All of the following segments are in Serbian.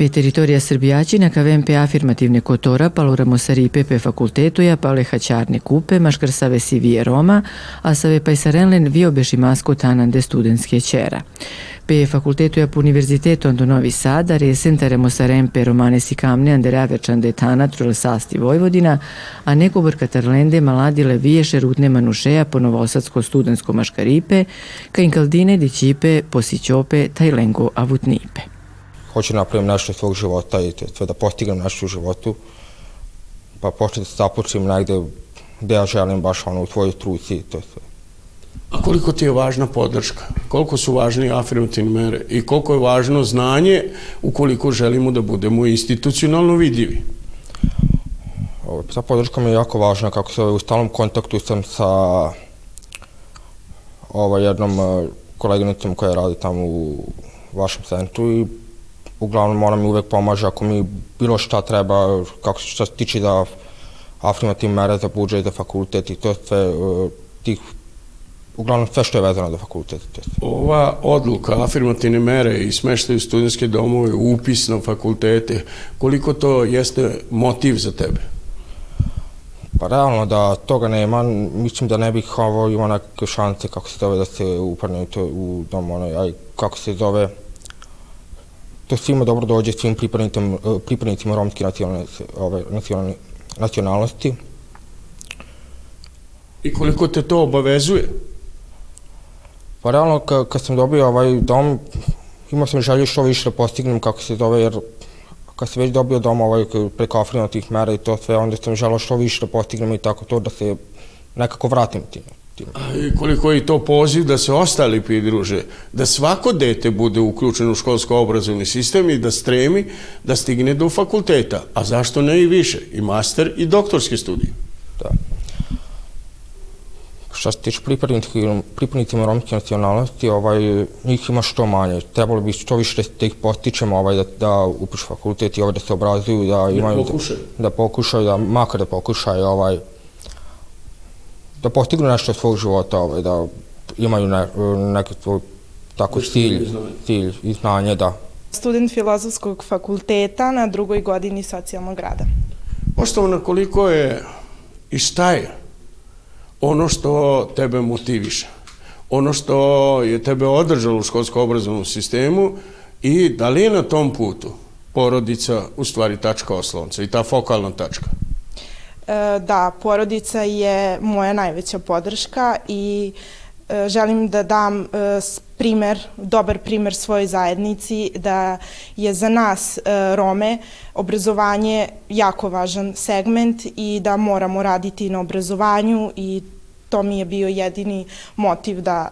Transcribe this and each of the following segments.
Pe Srbijaćina ka VMP afirmativne kotora paluramo saripe pe fakultetuja pale haćarne kupe maškar save sivije Roma, a save pajsarenlen vio beši masko tanande studentske čera. Pe fakultetuja po Univerzitetu Ando Novi Sada resen taremo sarempe romane si kamne ande raverčan detana trule sasti Vojvodina, a neko brkatarlende maladile viješe rutne manušeja po novosadsko studentsko maškaripe, ka inkaldine dićipe posićope tajlengo avutnipe hoću da napravim nešto svog života i sve da postignem nešto u životu, pa početi da se započnem negde gde ja želim baš ono u tvojoj struci i to je sve. A koliko ti je važna podrška? Koliko su važni afirmativne mere? I koliko je važno znanje ukoliko želimo da budemo institucionalno vidljivi? Ta podrška mi je jako važna, kako se u stalnom kontaktu sam sa ovaj, jednom eh, koleginicom koja radi tamo u vašem centru i uglavnom ona mi uvek pomaže ako mi bilo šta treba, kako što se tiče da afirmativne mere za budžet, za fakultet i to sve uh, tih uglavnom sve što je vezano za fakultet. Ova odluka, afirmativne mere i smeštaju studentske domove, upis na fakultete, koliko to jeste motiv za tebe? Pa realno da toga nema, mislim da ne bih ovo imao neke šanse kako se zove da se uparne u, to, u dom, onaj, aj, kako se zove, to svima dobro dođe, svim pripadnicima, pripadnicima romske nacionalne, ove, nacionalnosti. I koliko te to obavezuje? Pa realno, ka, kad sam dobio ovaj dom, imao sam želju što više da postignem kako se zove, jer kad sam već dobio dom ovaj, preko tih mera i to sve, onda sam želeo što više da postignem i tako to da se nekako vratim time i koliko je to poziv da se ostali pridruže, da svako dete bude uključeno u školsko-obrazovni sistem i da stremi da stigne do fakulteta, a zašto ne i više, i master i doktorske studije. Da. Što se tiče pripadnicima romske nacionalnosti, ovaj, njih ima što manje. Trebalo bi što više da ih postičemo ovaj, da, da upišu fakultet i ovaj, da se obrazuju, da, da imaju... Da pokušaju. Da, da pokušaju, da makar da pokušaju ovaj, da postignu nešto svog života, ovaj, da imaju ne, neki svoj tako cilj, cilj i znanje, da. Student filozofskog fakulteta na drugoj godini socijalnog rada. Poštovana, koliko je i šta je ono što tebe motiviše? Ono što je tebe održalo u školsko-obrazovnom sistemu i da li je na tom putu porodica u stvari tačka oslonca i ta fokalna tačka? E, da, porodica je moja najveća podrška i e, želim da dam e, primer, dobar primer svojoj zajednici, da je za nas Rome obrazovanje jako važan segment i da moramo raditi na obrazovanju i to mi je bio jedini motiv da,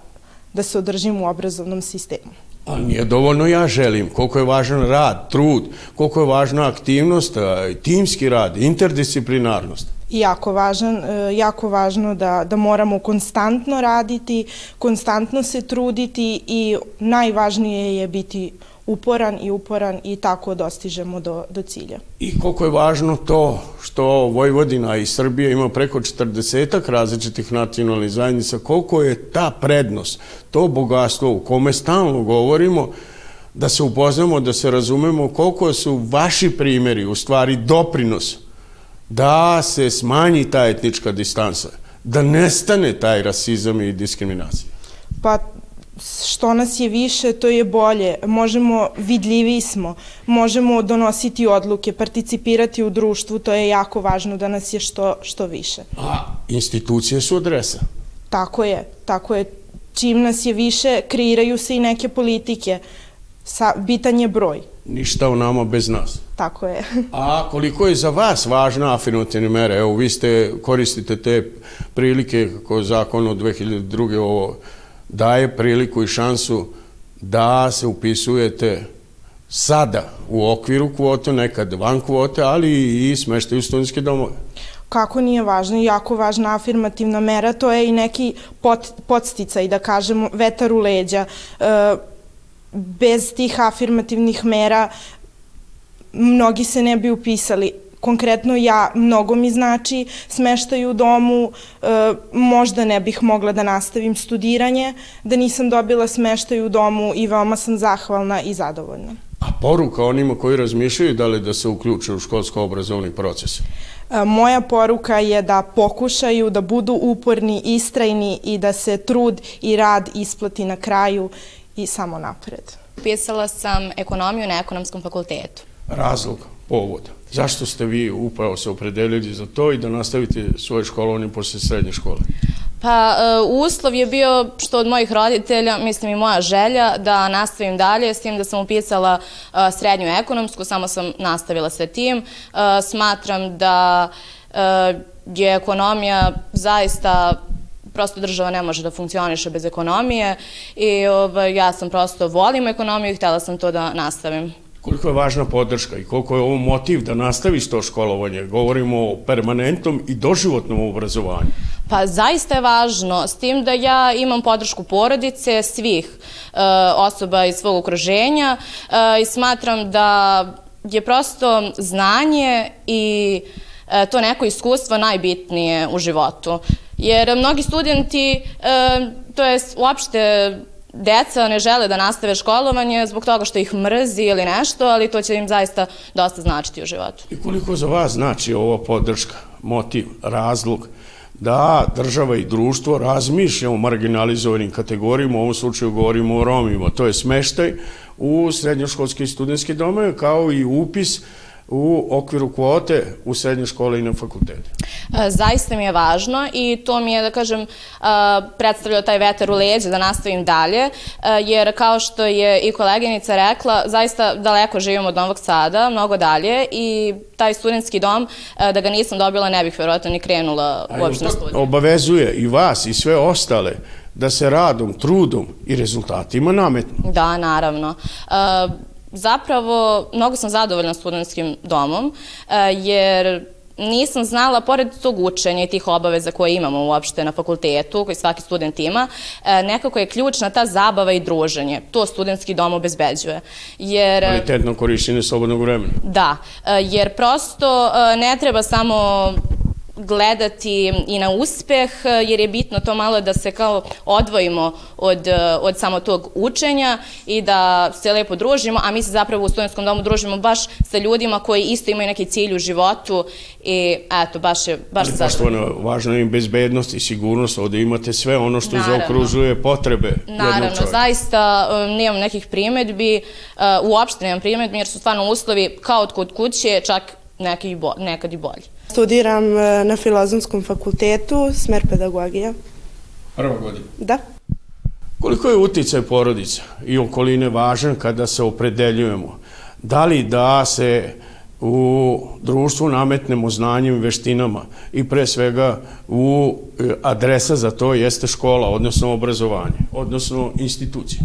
da se održim u obrazovnom sistemu. Ali nije dovoljno ja želim, koliko je važan rad, trud, koliko je važna aktivnost, timski rad, interdisciplinarnost. I jako, važan, e, jako važno da, da moramo konstantno raditi, konstantno se truditi i najvažnije je biti uporan i uporan i tako dostižemo do, do cilja. I koliko je važno to što Vojvodina i Srbija ima preko 40 različitih nacionalnih zajednica, koliko je ta prednost, to bogatstvo u kome stalno govorimo, da se upoznamo, da se razumemo koliko su vaši primeri u stvari doprinos da se smanji ta etnička distansa, da nestane taj rasizam i diskriminacija. Pa što nas je više, to je bolje. Možemo, vidljivi smo, možemo donositi odluke, participirati u društvu, to je jako važno da nas je što, što više. A institucije su adresa. Tako je, tako je. Čim nas je više, kreiraju se i neke politike. Sa, bitan je broj. Ništa u nama bez nas. Tako je. A koliko je za vas važna afirmativna mera? Evo, vi ste, koristite te prilike kako zakon od 2002. ovo daje priliku i šansu da se upisujete sada u okviru kvote, nekad van kvote, ali i smeštaju studentske domove. Kako nije važno, jako važna afirmativna mera, to je i neki pot, podsticaj, da kažemo, vetar u leđa. E, bez tih afirmativnih mera mnogi se ne bi upisali konkretno ja, mnogo mi znači smeštaj u domu, e, možda ne bih mogla da nastavim studiranje, da nisam dobila smeštaj u domu i veoma sam zahvalna i zadovoljna. A poruka onima koji razmišljaju da li da se uključe u školsko-obrazovni proces? Moja poruka je da pokušaju da budu uporni, istrajni i da se trud i rad isplati na kraju i samo napred. Pisala sam ekonomiju na ekonomskom fakultetu. Razlog, povod. Zašto ste vi upravo se opredelili za to i da nastavite svoje školovanje posle srednje škole? Pa uh, uslov je bio što od mojih roditelja, mislim i moja želja, da nastavim dalje, s tim da sam upisala uh, srednju ekonomsku, samo sam nastavila sa tim. Uh, smatram da je ekonomija zaista prosto država ne može da funkcioniše bez ekonomije i ovaj, ja sam prosto volim ekonomiju i htela sam to da nastavim. Koliko je važna podrška i koliko je ovo motiv da nastaviš to školovanje? Govorimo o permanentnom i doživotnom obrazovanju. Pa zaista je važno, s tim da ja imam podršku porodice, svih e, osoba iz svog okruženja e, i smatram da je prosto znanje i e, to neko iskustvo najbitnije u životu. Jer mnogi studenti, e, to je uopšte deca ne žele da nastave školovanje zbog toga što ih mrzi ili nešto, ali to će im zaista dosta značiti u životu. I koliko za vas znači ova podrška, motiv, razlog da država i društvo razmišlja o marginalizovanim kategorijama, u ovom slučaju govorimo o Romima, to je smeštaj u srednjoškolske i studentske domove kao i upis u okviru kvote u srednje škole i na fakultete. E, zaista mi je važno i to mi je, da kažem, e, predstavljao taj veter u leđe da nastavim dalje, e, jer kao što je i koleginica rekla, zaista daleko živim od Novog Sada, mnogo dalje i taj studentski dom, da ga nisam dobila, ne bih verovatno ni krenula uopšte na studiju. Obavezuje i vas i sve ostale da se radom, trudom i rezultatima nametnu. Da, naravno. Zapravo, mnogo sam zadovoljna studentskim domom, jer nisam znala, pored tog učenja i tih obaveza koje imamo uopšte na fakultetu, koji svaki student ima, e, nekako je ključna ta zabava i druženje. To studentski dom obezbeđuje. Jer, Kvalitetno korišćenje slobodnog vremena. Da, e, jer prosto e, ne treba samo gledati i na uspeh, jer je bitno to malo da se kao odvojimo od, od samo tog učenja i da se lepo družimo, a mi se zapravo u studentskom domu družimo baš sa ljudima koji isto imaju neki cilj u životu i eto, baš je baš Ali poštovano, važno je im bezbednost i sigurnost, ovde imate sve ono što Naravno. zaokružuje potrebe Naravno, zaista um, nemam nekih primetbi, uh, uopšte nemam primetbi jer su stvarno uslovi kao od kod kuće, čak neki, nekad i bolji. Studiram e, na Filozofskom fakultetu, smer pedagogija. Prva godina? Da. Koliko je uticaj porodica i okoline važan kada se opredeljujemo? Da li da se u društvu nametnemo znanjem i veštinama i pre svega u e, adresa za to jeste škola, odnosno obrazovanje, odnosno institucija?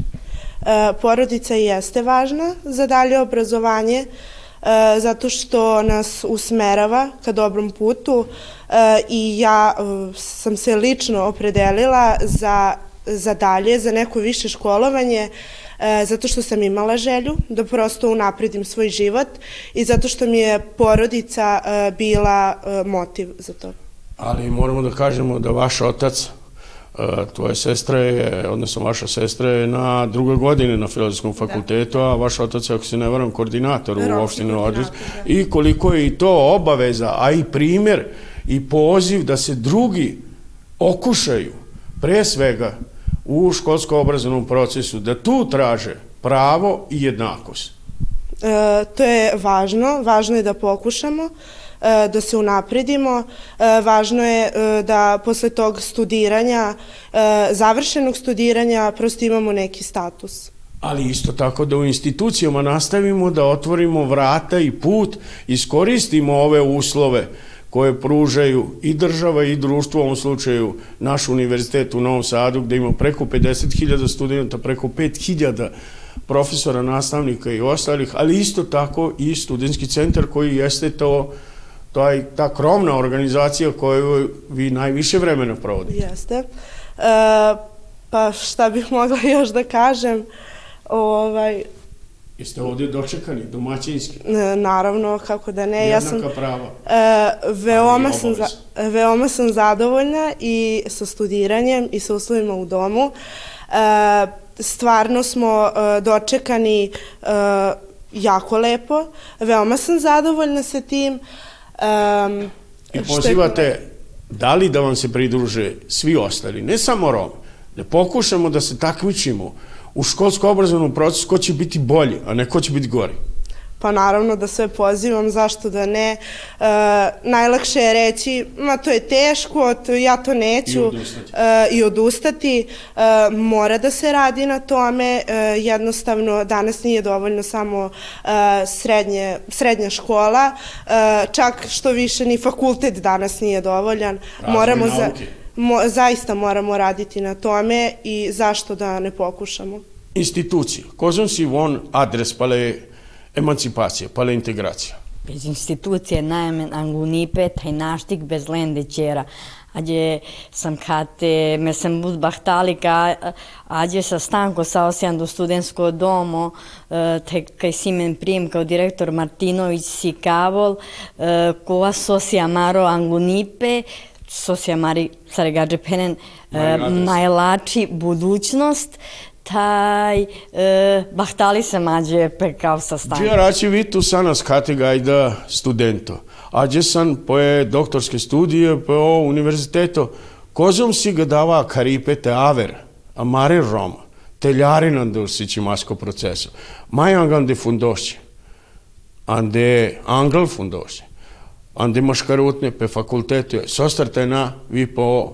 E, porodica jeste važna za dalje obrazovanje, zato što nas usmerava ka dobrom putu e, i ja e, sam se lično opredelila za, za dalje, za neko više školovanje, zato što sam imala želju da prosto unapredim svoj život i zato što mi je porodica bila motiv za to. Ali moramo da kažemo da vaš otac tvoja sestra je, odnosno vaša sestra je na drugoj godini na filozofskom fakultetu, a vaš otac je, ako se ne varam, koordinator u opštini Odric. Da. I koliko je i to obaveza, a i primjer i poziv da se drugi okušaju, pre svega u školsko-obrazovnom procesu, da tu traže pravo i jednakost. E, to je važno, važno je da pokušamo. E, da se unapredimo. E, važno je e, da posle tog studiranja, završenog studiranja, prosto imamo neki status ali isto tako da u institucijama nastavimo da otvorimo vrata i put, iskoristimo ove uslove koje pružaju i država i društvo, u ovom slučaju naš univerzitet u Novom Sadu gde ima preko 50.000 studenta, preko 5.000 profesora, nastavnika i ostalih, ali isto tako i studentski centar koji jeste to taj, ta krovna organizacija koju vi najviše vremena provodite. Jeste. E, pa šta bih mogla još da kažem? Ovaj, Jeste ovdje dočekani, domaćinski? E, naravno, kako da ne. Jednaka ja sam, prava. E, veoma, sam za, veoma sam zadovoljna i sa studiranjem i sa uslovima u domu. E, stvarno smo e, dočekani e, jako lepo, veoma sam zadovoljna sa tim. Um, I pozivate da li da vam se pridruže svi ostali, ne samo Rom, da pokušamo da se takmičimo u školsko-obrazovnom procesu ko će biti bolji, a ne ko će biti gori. Pa naravno da sve pozivam, zašto da ne. E, najlakše je reći, ma to je teško, to, ja to neću. I odustati. E, I odustati. E, mora da se radi na tome. E, jednostavno, danas nije dovoljno samo e, srednje, srednja škola. E, čak što više ni fakultet danas nije dovoljan. Razvoj Moramo nauke. Za, mo, zaista moramo raditi na tome i zašto da ne pokušamo. Institucije. Cosa si vuon adres pale emancipacije, pale integracija? Bez institucije najmen angunipe, taj naštik bez lende čera. Ađe sam kate, me sam uzbahtalika, ađe sa stanko sa osjan do studentsko domo, e, te kaj simen prim kao direktor Martinović si kavol, e, kova sosija maro angunipe, Sosja Mari Saregađe Penen, e, najlači budućnost, taj e, bahtali se mađe pekao sa stanje. Gdje rači vi tu sanas kategajda studento? Ađe san poje doktorske studije po univerziteto, kozom si ga dava karipete aver, amare Roma, teljari nan dursići masko procesu. Majangam de fundošće, ande angl fundošće ande maškarutne pe fakultetu, na vi po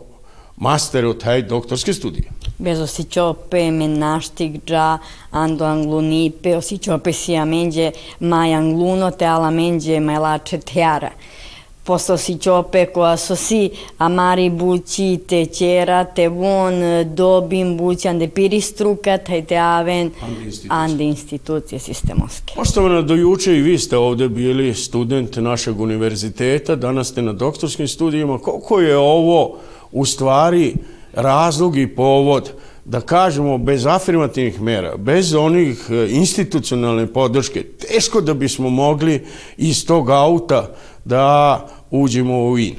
masteru taj doktorske studije. Bez osićope, menaštik dža, ando anglunipe, osićope si amenđe, maj angluno te ala menđe majlače teara posto si ćope koja so si amari bući te ćera te von dobim bući ande piristruka taj te aven ande institucije sistemoske. Poštovana, do juče i vi ste ovde bili student našeg univerziteta, danas ste na doktorskim studijima. Koliko je ovo u stvari razlog i povod da kažemo bez afirmativnih mera, bez onih e, institucionalne podrške, teško da bismo mogli iz tog auta da uđemo u in.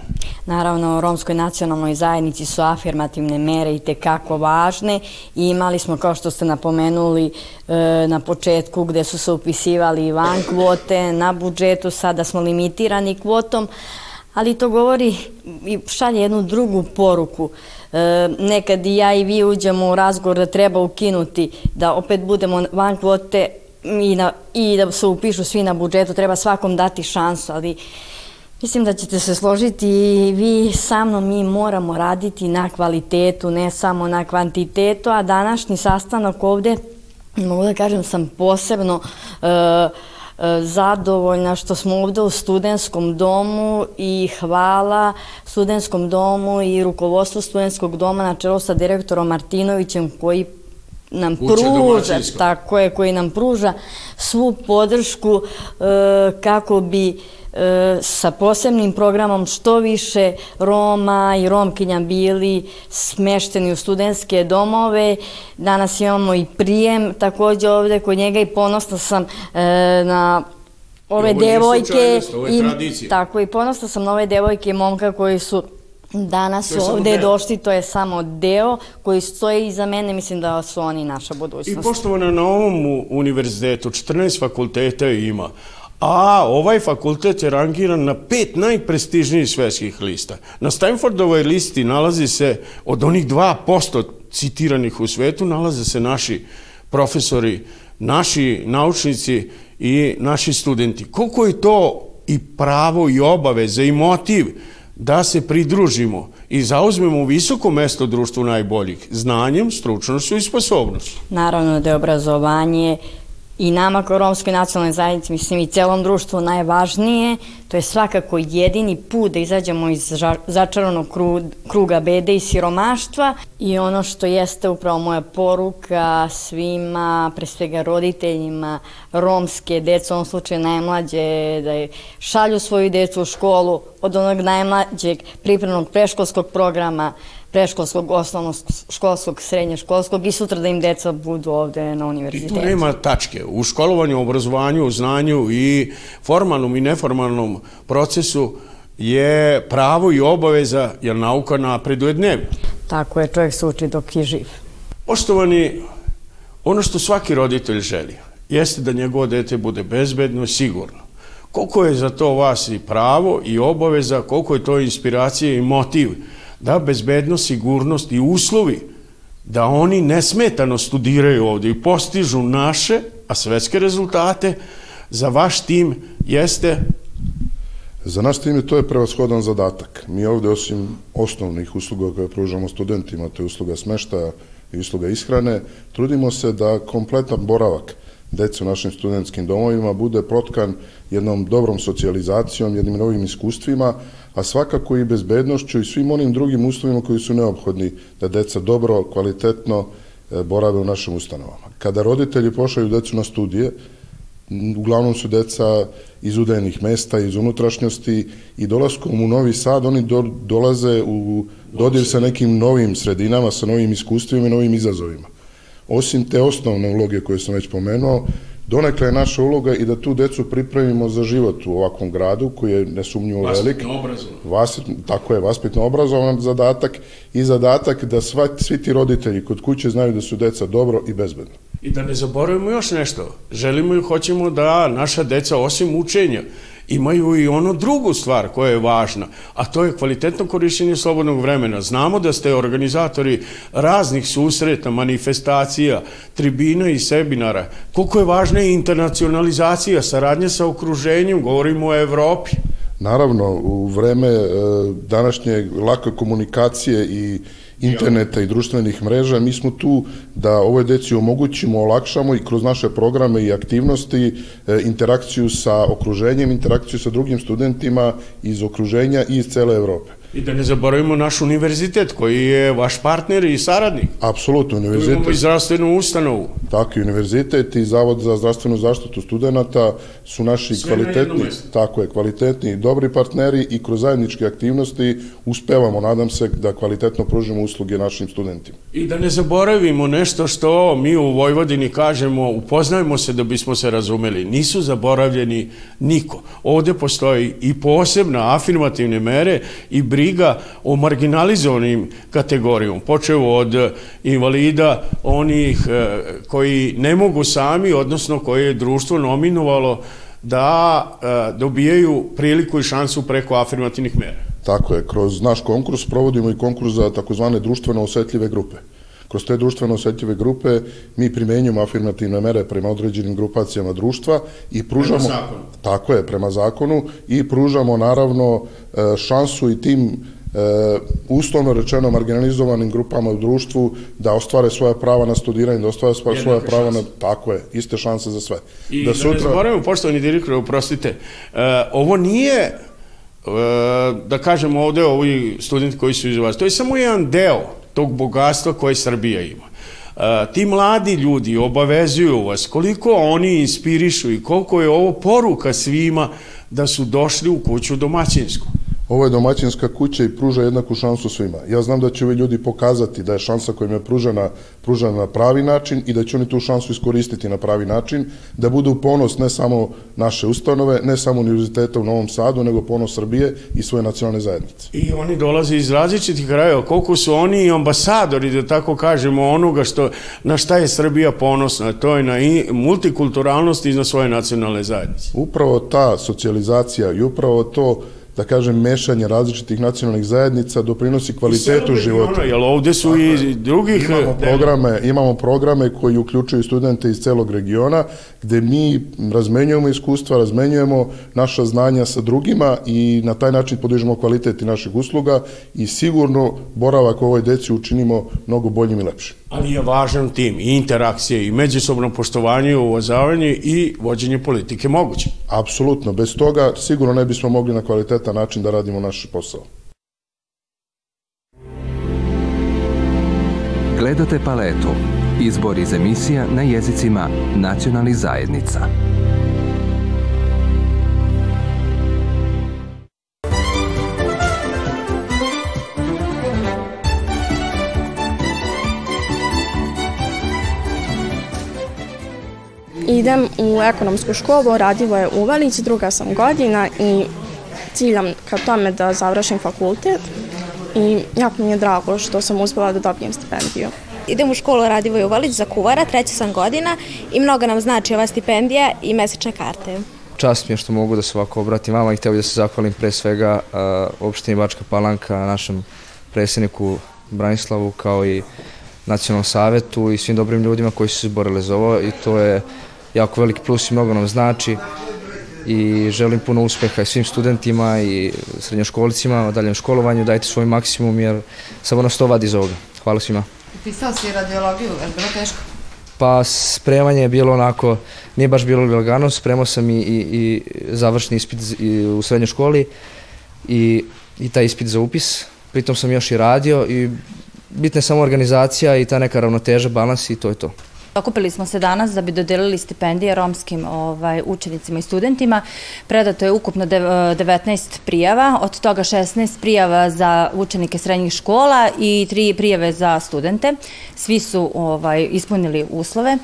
Naravno, u romskoj nacionalnoj zajednici su afirmativne mere i tekako važne i imali smo, kao što ste napomenuli e, na početku, gde su se upisivali van kvote, na budžetu, sada smo limitirani kvotom, ali to govori i šalje jednu drugu poruku. E, nekad i ja i vi uđemo u razgovor da treba ukinuti, da opet budemo van kvote i, na, i da se upišu svi na budžetu, treba svakom dati šansu, ali Mislim da ćete se složiti i vi sa mnom mi moramo raditi na kvalitetu, ne samo na kvantitetu, a današnji sastanak ovde, mogu da kažem, sam posebno uh, zadovoljna što smo ovde u studentskom domu i hvala studentskom domu i rukovodstvu studentskog doma na čelu sa direktorom Martinovićem koji nam pruža, tako je, koji nam pruža svu podršku uh, kako bi E, sa posebnim programom što više Roma i Romkinja bili smešteni u studentske domove. Danas imamo i prijem takođe ovde kod njega i ponosna sam e, na ove devojke i tako i ponosna sam na ove devojke i momka koji su danas ovde došli, to je samo deo koji stoji iza mene, mislim da su oni naša budućnost. I poštovano na ovom univerzitetu 14 fakulteta ima, a ovaj fakultet je rangiran na pet najprestižnijih svetskih lista. Na Stanfordovoj listi nalazi se od onih 2% citiranih u svetu, nalaze se naši profesori, naši naučnici i naši studenti. Koliko je to i pravo i obaveze i motiv da se pridružimo i zauzmemo visoko mesto društvu najboljih znanjem, stručnošću i sposobnošću. Naravno da je obrazovanje i nama kao romskoj nacionalnoj zajednici, mislim i celom društvu najvažnije, to je svakako jedini put da izađemo iz začaranog kruga bede i siromaštva. I ono što jeste upravo moja poruka svima, pre svega roditeljima, romske dece, u ovom slučaju najmlađe, da je šalju svoju decu u školu od onog najmlađeg pripremnog preškolskog programa, preškolskog, osnovnog školskog, srednje školskog i sutra da im deca budu ovde na univerzitetu. I tu nema tačke. U školovanju, obrazovanju, znanju i formalnom i neformalnom procesu je pravo i obaveza, jer nauka napreduje dnevno. Tako je, čovjek se uči dok je živ. Poštovani, ono što svaki roditelj želi jeste da njegovo dete bude bezbedno, sigurno. Koliko je za to vas i pravo i obaveza, koliko je to inspiracija i motiv da bezbednost, sigurnost i uslovi da oni nesmetano studiraju ovde i postižu naše, a svetske rezultate, za vaš tim jeste Za naš tim je to je prevashodan zadatak. Mi ovde osim osnovnih usluga koje pružamo studentima, to je usluga smeštaja i usluga ishrane, trudimo se da kompletan boravak dece u našim studentskim domovima bude protkan jednom dobrom socijalizacijom, jednim novim iskustvima, a svakako i bezbednošću i svim onim drugim uslovima koji su neophodni da deca dobro, kvalitetno e, borave u našim ustanovama. Kada roditelji pošaju decu na studije, uglavnom su deca iz udajnih mesta, iz unutrašnjosti i dolaskom u Novi Sad oni do, dolaze u dodir sa nekim novim sredinama, sa novim iskustvima i novim izazovima. Osim te osnovne uloge koje sam već pomenuo, donekle je naša uloga i da tu decu pripremimo za život u ovakvom gradu koji je nesumnjivo velik. Vaspitno obrazovan. Tako je, vaspitno obrazovan zadatak i zadatak da sva, svi ti roditelji kod kuće znaju da su deca dobro i bezbedno. I da ne zaboravimo još nešto. Želimo i hoćemo da naša deca, osim učenja, imaju i ono drugu stvar koja je važna, a to je kvalitetno korišćenje slobodnog vremena. Znamo da ste organizatori raznih susreta, manifestacija, tribina i seminara. Koliko je važna i internacionalizacija, saradnja sa okruženjem, govorimo o Evropi. Naravno, u vreme e, današnje lake komunikacije i interneta i društvenih mreža, mi smo tu da ovoj deci omogućimo, olakšamo i kroz naše programe i aktivnosti e, interakciju sa okruženjem, interakciju sa drugim studentima iz okruženja i iz cele Evrope. I da ne zaboravimo naš univerzitet koji je vaš partner i saradnik. Apsolutno, Tu univerzitet. imamo i zdravstvenu ustanovu. Tako i univerzitet i Zavod za zdravstvenu zaštitu studenta su naši Sve na kvalitetni, mestu. tako je, kvalitetni i dobri partneri i kroz zajedničke aktivnosti uspevamo, nadam se, da kvalitetno pružimo usluge našim studentima. I da ne zaboravimo nešto što mi u Vojvodini kažemo, upoznajemo se da bismo se razumeli. Nisu zaboravljeni niko. Ovde postoji i posebna afirmativne mere i briga o marginalizovanim kategorijom. Počeo od eh, invalida, onih eh, koji ne mogu sami, odnosno koje je društvo nominovalo da eh, dobijaju priliku i šansu preko afirmativnih mera. Tako je, kroz naš konkurs provodimo i konkurs za takozvane društveno osetljive grupe. Kroz te društveno osetljive grupe mi primenjujemo afirmativne mere prema određenim grupacijama društva i pružamo... zakonu. Tako je, prema zakonu i pružamo naravno e, šansu i tim e, uslovno rečeno marginalizovanim grupama u društvu da ostvare svoja prava na studiranje, da ostvare svoja, svoja prava na... Tako je, iste šanse za sve. I da, ne zaboravimo, poštovani direktor, oprostite, e, ovo nije, e, da kažemo ovde, ovi studenti koji su iz vas, to je samo jedan deo tog bogatstva koje Srbija ima. E, ti mladi ljudi obavezuju vas koliko oni inspirišu i koliko je ovo poruka svima da su došli u kuću domaćinsku. Ovo je domaćinska kuća i pruža jednaku šansu svima. Ja znam da će ovi ljudi pokazati da je šansa koja im je pružena, pružena na pravi način i da će oni tu šansu iskoristiti na pravi način, da budu ponos ne samo naše ustanove, ne samo univerziteta u Novom Sadu, nego ponos Srbije i svoje nacionalne zajednice. I oni dolaze iz različitih krajeva, koliko su oni ambasadori, da tako kažemo, onoga što, na šta je Srbija ponosna, to je na i multikulturalnost i na svoje nacionalne zajednice. Upravo ta socijalizacija i upravo to da kažem, mešanje različitih nacionalnih zajednica doprinosi kvalitetu života. Jer ovde su i drugih... Imamo programe, imamo programe koji uključuju studente iz celog regiona, gde mi razmenjujemo iskustva, razmenjujemo naša znanja sa drugima i na taj način podižemo kvalitet i naših usluga i sigurno boravak ovoj deci učinimo mnogo boljim i lepšim. Ali je važan tim i interakcije i međusobno poštovanje, uvozavanje i vođenje politike moguće. Apsolutno, bez toga sigurno ne bismo mogli na kvalitetan način da radimo naš posao. Gledate paletu. Izbor iz emisija na jezicima nacionalnih zajednica. Idem u ekonomsku školu, radivo je Uvalić, druga sam godina i ciljam ka tome da završim fakultet i jako mi je drago što sam uspela da dobijem stipendiju. Idem u školu Radivoj Uvalić za kuvara, treća sam godina i mnogo nam znači ova stipendija i mesečne karte. Čast mi je što mogu da se ovako obratim vama i htio da se zahvalim pre svega uh, opštini Bačka Palanka, našem predsjedniku Branislavu kao i nacionalnom savetu i svim dobrim ljudima koji su se borili za ovo i to je jako veliki plus i mnogo nam znači i želim puno uspeha i svim studentima i srednjoškolicima u daljem školovanju, dajte svoj maksimum jer samo nas to vadi iz ovoga. Hvala svima. Pisao si radiologiju, je bilo teško? Pa spremanje je bilo onako, nije baš bilo lagano, spremao sam i, i, i završni ispit u srednjoj školi i, i taj ispit za upis, pritom sam još i radio i bitna je samo organizacija i ta neka ravnoteža, balans i to je to. Okupili smo se danas da bi dodelili stipendije romskim ovaj, učenicima i studentima. Predato je ukupno 19 prijava, od toga 16 prijava za učenike srednjih škola i 3 prijave za studente. Svi su ovaj, ispunili uslove.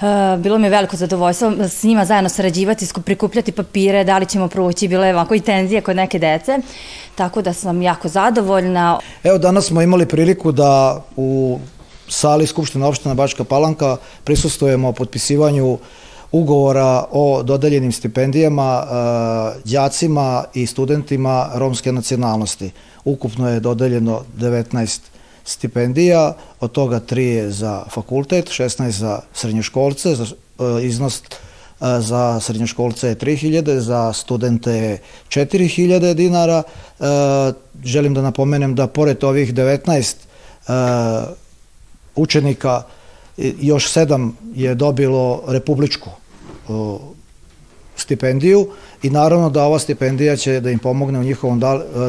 Uh, bilo mi je veliko zadovoljstvo s njima zajedno sarađivati, prikupljati papire, da li ćemo proći, bilo je ovako i tenzije kod neke dece, tako da sam jako zadovoljna. Evo danas smo imali priliku da u sali Skupština opština Bačka Palanka prisustujemo potpisivanju ugovora o dodeljenim stipendijama e, đacima i studentima romske nacionalnosti. Ukupno je dodeljeno 19 stipendija, od toga 3 je za fakultet, 16 za srednjoškolce, za, e, iznos e, za srednjoškolce je 3000, za studente je 4000 dinara. Želim da napomenem da pored ovih 19 učenika, još sedam je dobilo republičku stipendiju i naravno da ova stipendija će da im pomogne u njihovom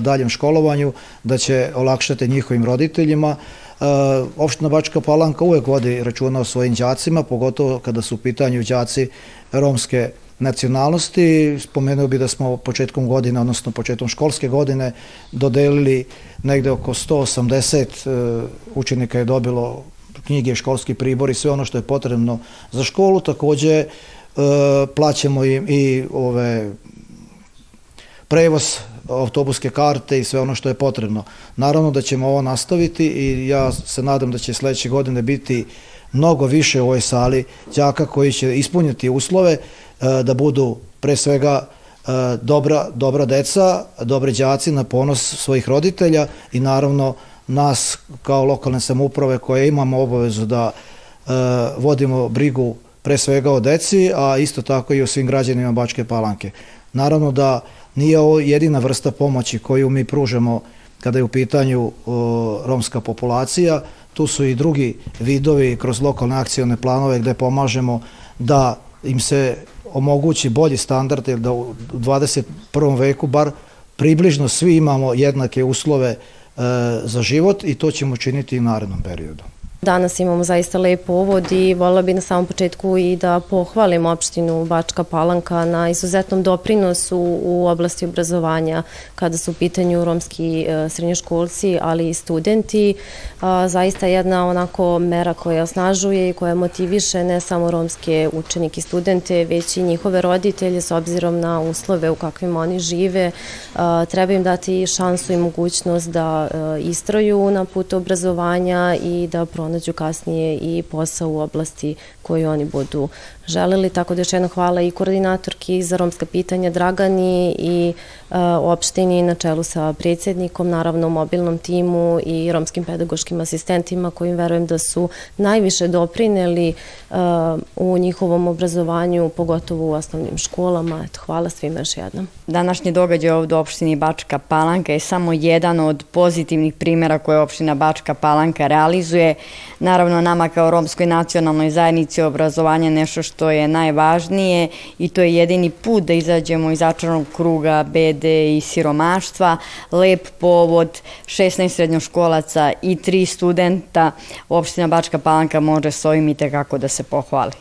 daljem školovanju, da će olakšati njihovim roditeljima. E, opština Bačka Palanka uvek vodi računa o svojim đacima, pogotovo kada su u pitanju đaci romske nacionalnosti. Spomenuo bi da smo početkom godine, odnosno početkom školske godine, dodelili negde oko 180 e, učenika je dobilo knjige, školski pribor i sve ono što je potrebno za školu. Takođe e, plaćamo im i ove prevoz autobuske karte i sve ono što je potrebno. Naravno da ćemo ovo nastaviti i ja se nadam da će sledeće godine biti mnogo više u ovoj sali đaka koji će ispuniti uslove e, da budu pre svega e, dobra, dobra deca, dobre đaci na ponos svojih roditelja i naravno nas kao lokalne samuprave koje imamo obavezu da e, vodimo brigu pre svega o deci, a isto tako i o svim građanima Bačke Palanke. Naravno da nije ovo jedina vrsta pomoći koju mi pružamo kada je u pitanju romska populacija, tu su i drugi vidovi kroz lokalne akcijone planove gde pomažemo da im se omogući bolji standard, jer da u 21. veku bar približno svi imamo jednake uslove za život i to ćemo činiti i u narednom periodu. Danas imamo zaista lep povod i volila bi na samom početku i da pohvalim opštinu Bačka Palanka na izuzetnom doprinosu u oblasti obrazovanja kada su u pitanju romski e, srednjoškolci, ali i studenti. Zaista jedna onako mera koja osnažuje i koja motiviše ne samo romske učenike i studente, već i njihove roditelje s obzirom na uslove u kakvim oni žive. Treba im dati šansu i mogućnost da e, istroju na putu obrazovanja i da pronađu pronađu kasnije i posao u oblasti koju oni budu želeli. Tako da još jedno hvala i koordinatorki za romska pitanja Dragani i e, opštini na čelu sa predsjednikom, naravno mobilnom timu i romskim pedagoškim asistentima kojim verujem da su najviše doprineli e, u njihovom obrazovanju, pogotovo u osnovnim školama. Eto, hvala svima još jednom. Današnji događaj ovdje u opštini Bačka Palanka je samo jedan od pozitivnih primjera koje opština Bačka Palanka realizuje. Naravno, nama kao romskoj nacionalnoj zajednici obrazovanje nešto što je najvažnije i to je jedini put da izađemo iz začarnog kruga bede i siromaštva. Lep povod, 16 srednjoškolaca i 3 studenta opština Bačka Palanka može s ovim i tekako da se pohvali.